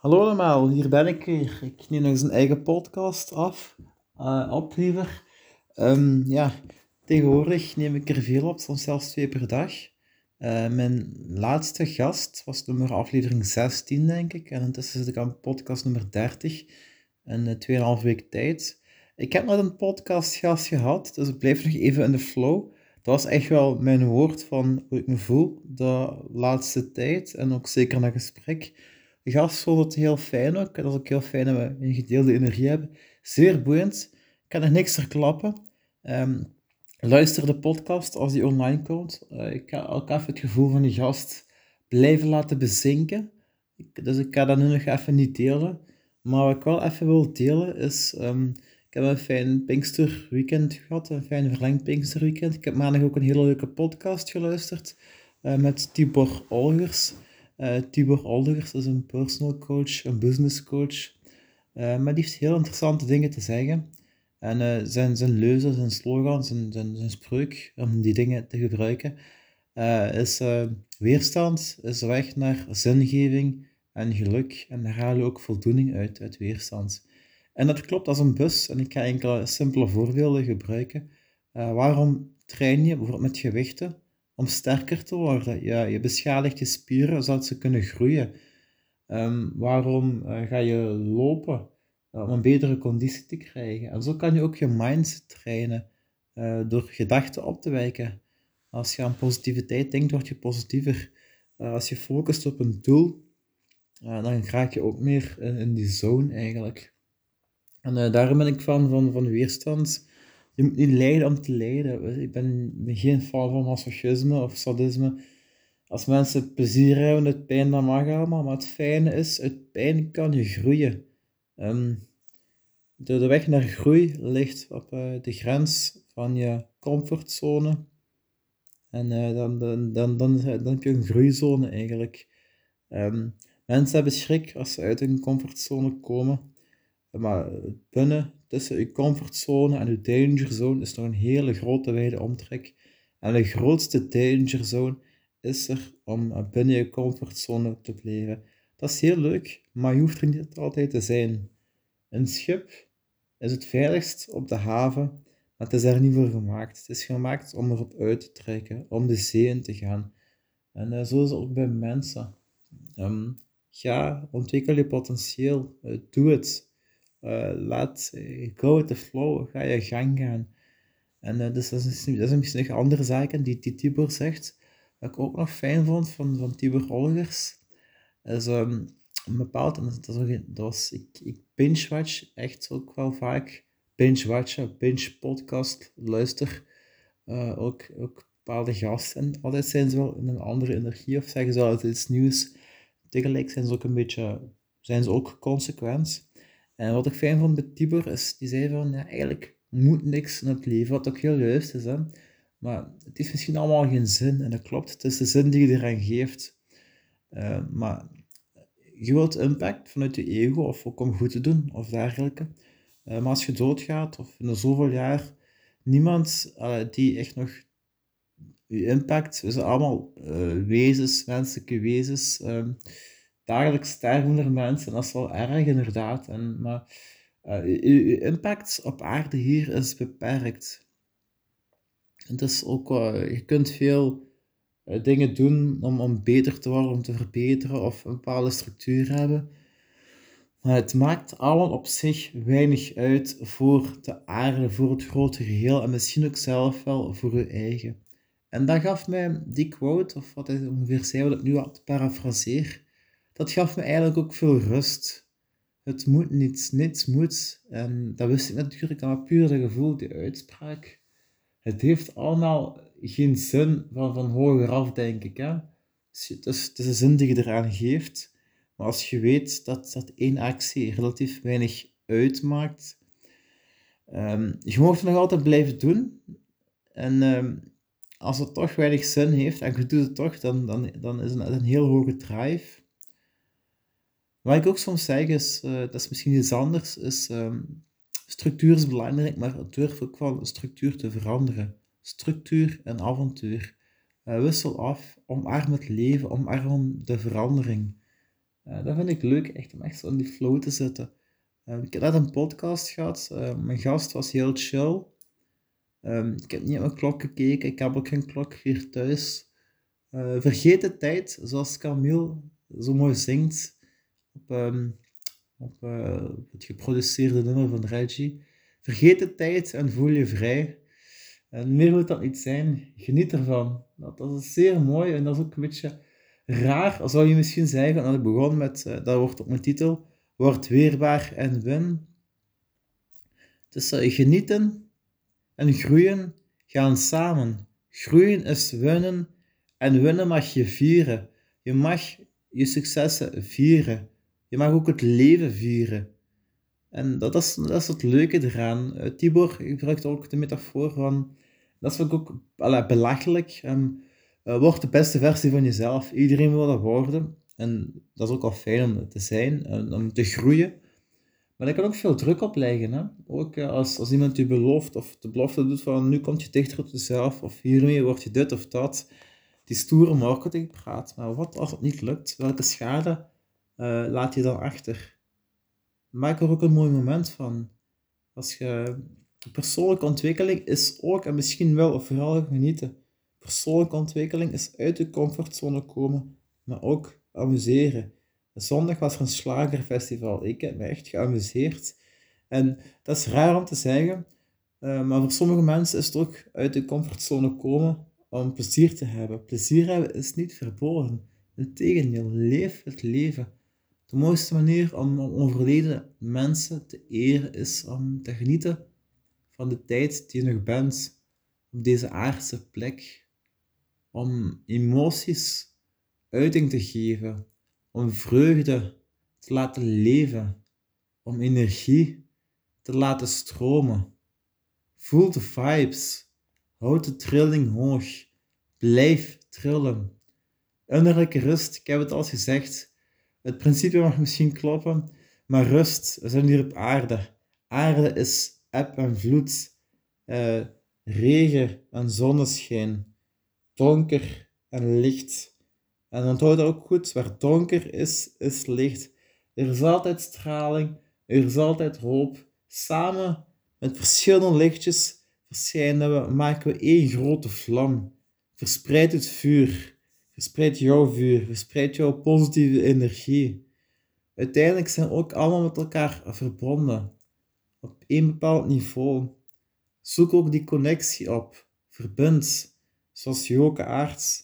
Hallo allemaal, hier ben ik weer. Ik neem nog eens een eigen podcast af, uh, ja, tegenwoordig neem ik er veel op, soms zelfs twee per dag. Uh, mijn laatste gast was nummer aflevering 16, denk ik. En intussen zit ik aan podcast nummer 30 in uh, 2,5 week tijd. Ik heb net een podcastgast gehad, dus ik blijf nog even in de flow. Dat was echt wel mijn woord van hoe ik me voel de laatste tijd en ook zeker naar gesprek. Gast vond het heel fijn ook. Dat is ook heel fijn dat we een gedeelde energie hebben. Zeer boeiend. Ik kan er niks verklappen. Um, luister de podcast als die online komt. Uh, ik ga ook even het gevoel van die gast blijven laten bezinken. dus ik ga dat nu nog even niet delen. Maar wat ik wel even wil delen is... Um, ik heb een fijn Pinksterweekend gehad, een fijn verlengd Pinksterweekend. Ik heb maandag ook een hele leuke podcast geluisterd uh, met Tibor Olgers. Uh, Tibor Alders is een personal coach, een business coach. Uh, maar die heeft heel interessante dingen te zeggen. En uh, zijn, zijn leuzen, zijn slogan, zijn, zijn, zijn spreuk om die dingen te gebruiken, is weerstand is weg naar zingeving en geluk. En daar halen we ook voldoening uit, uit weerstand. En dat klopt als een bus. En ik ga enkele simpele voorbeelden gebruiken. waarom train je bijvoorbeeld met gewichten? Om sterker te worden. Ja, je beschadigt je spieren zodat ze kunnen groeien. Ehm, waarom uh, ga je lopen? Uh, om een betere conditie te krijgen. En zo kan je ook je mind trainen uh, door gedachten op te wijken. Als je aan positiviteit denkt, word je positiever. als je focust op een doel, dan raak je ook meer in, die zone eigenlijk. En daarom ben ik van, van, van weerstand je moet niet lijden om te lijden. Ik ben, geen fan van masochisme of sadisme. Als mensen plezier hebben uit pijn, dan mag allemaal. Maar het fijne is, uit pijn kan je groeien. Um, de, weg naar groei ligt op uh, de grens van je comfortzone. En uh, dan, dan, dan, dan, heb je een groeizone eigenlijk. Um, mensen hebben schrik als ze uit hun comfortzone komen. Maar binnen tussen je comfortzone en je dangerzone is nog een hele grote wijde omtrek. En de grootste dangerzone is er om binnen je comfortzone te blijven. Dat is heel leuk, maar je hoeft er niet altijd te zijn. Een schip is het veiligst op de haven, maar het is er niet voor gemaakt. Het is gemaakt om erop uit te trekken, om de zee in te gaan. En uh, zo is het ook bij mensen. Um, ga, ontwikkel je potentieel, uh, doe het. Uh, laat, go with the flow, ga je gang gaan. En uh, dus dat is, dat is misschien nog andere zaken die, die Tibor zegt. Wat ik ook nog fijn vond van, van Tibor Olgers, is um, een bepaald, en dat, was, ik, ik binge-watch echt ook wel vaak, binge-watchen, binge-podcast, luister, ook, ook bepaalde gasten. Altijd zijn ze wel in een andere energie of zeggen ze altijd iets nieuws. Tegelijk zijn ze ook een beetje, zijn ze ook consequent. En wat ik fijn vond bij Tibor is, die zei van, ja, eigenlijk moet niks in het leven, wat ook heel juist is, hè. Maar het heeft misschien allemaal geen zin, en dat klopt, het is de zin die je eraan geeft. Uh, maar je wilt impact vanuit je ego, of ook om goed te doen, of dergelijke. Uh, maar als je doodgaat, of in zoveel jaar, niemand die echt nog je impact, we zijn allemaal wezens, menselijke wezens, ehm, dagelijks sterven er mensen. En dat is wel erg, inderdaad. En, maar uh, uw, impact op aarde hier is beperkt. Het is ook, uh, je kunt veel uh, dingen doen om, om beter te worden, om te verbeteren of een bepaalde structuur hebben. Maar het maakt allemaal op zich weinig uit voor de aarde, voor het grote geheel en misschien ook zelf wel voor je eigen. En dat gaf mij die quote, of wat hij ongeveer zei, wat ik nu had parafraseer, dat gaf me eigenlijk ook veel rust. Het moet niet, niets moet. En dat wist ik natuurlijk, was puur de gevoel, die uitspraak. Het heeft allemaal geen zin van, van hoger af, denk ik. Hè? Het, is, het is een zin die je eraan geeft. Maar als je weet dat, dat één actie relatief weinig uitmaakt, um, je mag het nog altijd blijven doen. En um, als het toch weinig zin heeft en je doet het toch, dan, dan, dan is het een, een heel hoge drive. Wat ik ook soms zeg is, uh, dat is misschien iets anders, is um, structuur is belangrijk, maar durf ook wel structuur te veranderen. Structuur en avontuur. Uh, wissel af, omarm het leven, omarm de verandering. Uh, dat vind ik leuk, echt om echt zo in die flow te zitten. Uh, ik heb net een podcast gehad. Uh, mijn gast was heel chill. Ik heb niet op mijn klok gekeken. Ik heb ook geen klok hier thuis. vergeet de tijd, zoals Camille zo mooi zingt op, um, op het geproduceerde nummer van Reggie. Vergeet de tijd en voel je vrij. En meer moet dat niet zijn. Geniet ervan. Dat, dat is zeer mooi en dat is ook een beetje raar, zou je misschien zeggen. En ik begon met, uh, dat wordt op mijn titel, wordt weerbaar en win. Dus uh, genieten en groeien gaan samen. Groeien is winnen en winnen mag je vieren. Je mag je successen vieren. Je mag ook het leven vieren. En dat is, dat is het leuke eraan. Uh, Tibor gebruikt ook de metafoor van, dat vind ik ook allee, belachelijk. Um, uh, word de beste versie van jezelf. Iedereen wil dat worden. En dat is ook al fijn om te zijn, en om te groeien. Maar daar kan ook veel druk op leggen. Hè? Ook als, als iemand je belooft of de belofte doet van nu komt je dichter op jezelf of hiermee word je dit of dat. Die stoere marketing praat. Maar wat als het niet lukt? Welke schade laat je dan achter? maak er ook een mooi moment van. Als je persoonlijke ontwikkeling is ook, en misschien wel of vooral genieten. Persoonlijke ontwikkeling is uit de comfortzone komen, maar ook amuseren. Zondag was er een slagerfestival. Ik heb me echt geamuseerd. En dat is raar om te zeggen, uh, maar voor sommige mensen is het ook uit de comfortzone komen om plezier te hebben. Plezier hebben is niet verboden. Integendeel, leef het leven. De mooiste manier om, overleden mensen te eren is om te genieten van de tijd die je nog bent op deze aardse plek. Om emoties uiting te geven, om vreugde te laten leven, om energie te laten stromen. Voel de vibes, houd de trilling hoog, blijf trillen. Innerlijke rust, ik heb het al gezegd, het principe mag misschien kloppen, maar rust, we zijn hier op aarde. Aarde is eb en vloed, uh, regen en zonneschijn, donker en licht. En onthoud dat ook goed, waar donker is, is licht. Er is altijd straling, er is altijd hoop. Samen met verschillende lichtjes verschijnen we, maken we één grote vlam. Verspreid het vuur. Verspreid jouw vuur, verspreid jouw positieve energie. Uiteindelijk zijn we ook allemaal met elkaar verbonden. Op één bepaald niveau. Zoek ook die connectie op. Verbind. Zoals Joke Aarts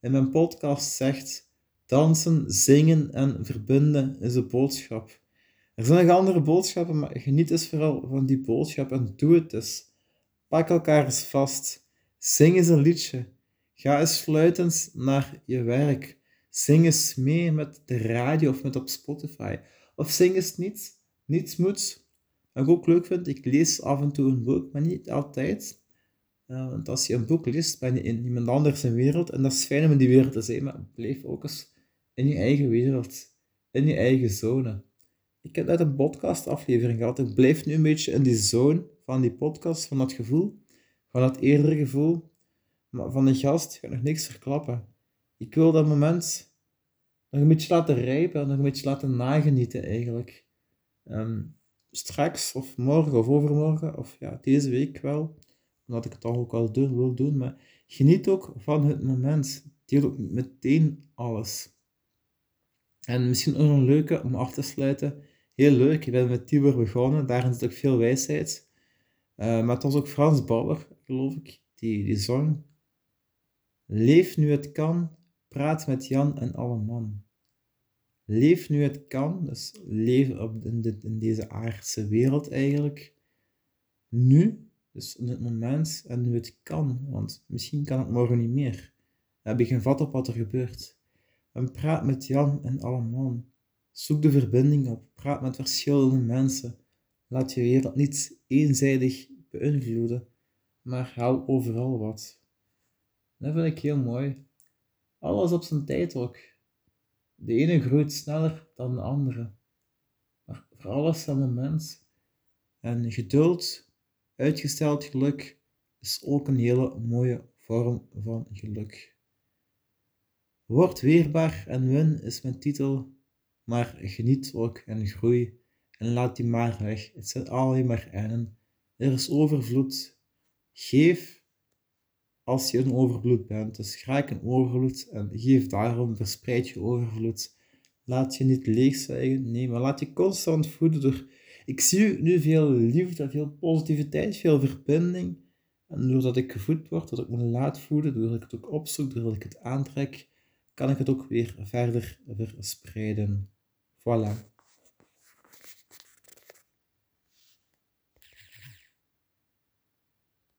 in mijn podcast zegt. Dansen, zingen en verbinden is de boodschap. Er zijn nog andere boodschappen, maar geniet eens vooral van die boodschap en doe het eens. Pak elkaar eens vast. Zing eens een liedje. Ga eens fluitend naar je werk. Zing eens mee met de radio of met op Spotify. Of zing eens niets. Niets moet. Wat ik ook leuk vind, ik lees af en toe een boek, maar niet altijd. Uh, want als je een boek leest, ben je in iemand anders een wereld. En dat is fijn om in die wereld te zijn, maar blijf ook eens in je eigen wereld. In je eigen zone. Ik heb net een podcast-aflevering gehad. Ik blijf nu een beetje in die zone van die podcast, van dat gevoel. Van dat eerdere gevoel maar van de gast ga nog niks verklappen. Ik wil dat moment nog een beetje laten rijpen en nog een beetje laten nagenieten eigenlijk. Ehm, straks of morgen of overmorgen, of ja, deze week wel, omdat ik het toch ook wel doen, wil doen, maar geniet ook van het moment. Deel ook meteen alles. En misschien ook een leuke om af te sluiten. Heel leuk, ik ben met Tibor begonnen, daarin zit ook veel wijsheid. Uh, maar het was ook Frans Bauer, geloof ik, die, die zong. Leef nu het kan, praat met Jan en alle man. Leef nu het kan, dus leef op in, deze aardse wereld eigenlijk. Nu, dus in het moment en nu het kan, want misschien kan het morgen niet meer. Dan heb je geen vat op wat er gebeurt. En praat met Jan en alle man. Zoek de verbinding op, praat met verschillende mensen. Laat je wereld niet eenzijdig beïnvloeden, maar haal overal wat. Dat vind ik heel mooi. Alles op zijn tijd ook. De ene groeit sneller dan de andere. Maar voor alles een moment. En geduld, uitgesteld geluk, is ook een hele mooie vorm van geluk. Word weerbaar en win is mijn titel. maar geniet ook en groei en laat die maar weg. Het zit alleen maar in. Er is overvloed. Geef als je een overvloed bent. Dus raak een overvloed en geef daarom, verspreid je overvloed. Laat je niet leegzwijgen, nee, maar laat je constant voeden door... Ik zie nu veel liefde, veel positiviteit, veel verbinding. En doordat ik gevoed word, dat ik me laat voeden, doordat ik het ook opzoek, doordat ik het aantrek, kan ik het ook weer verder verspreiden. Voilà.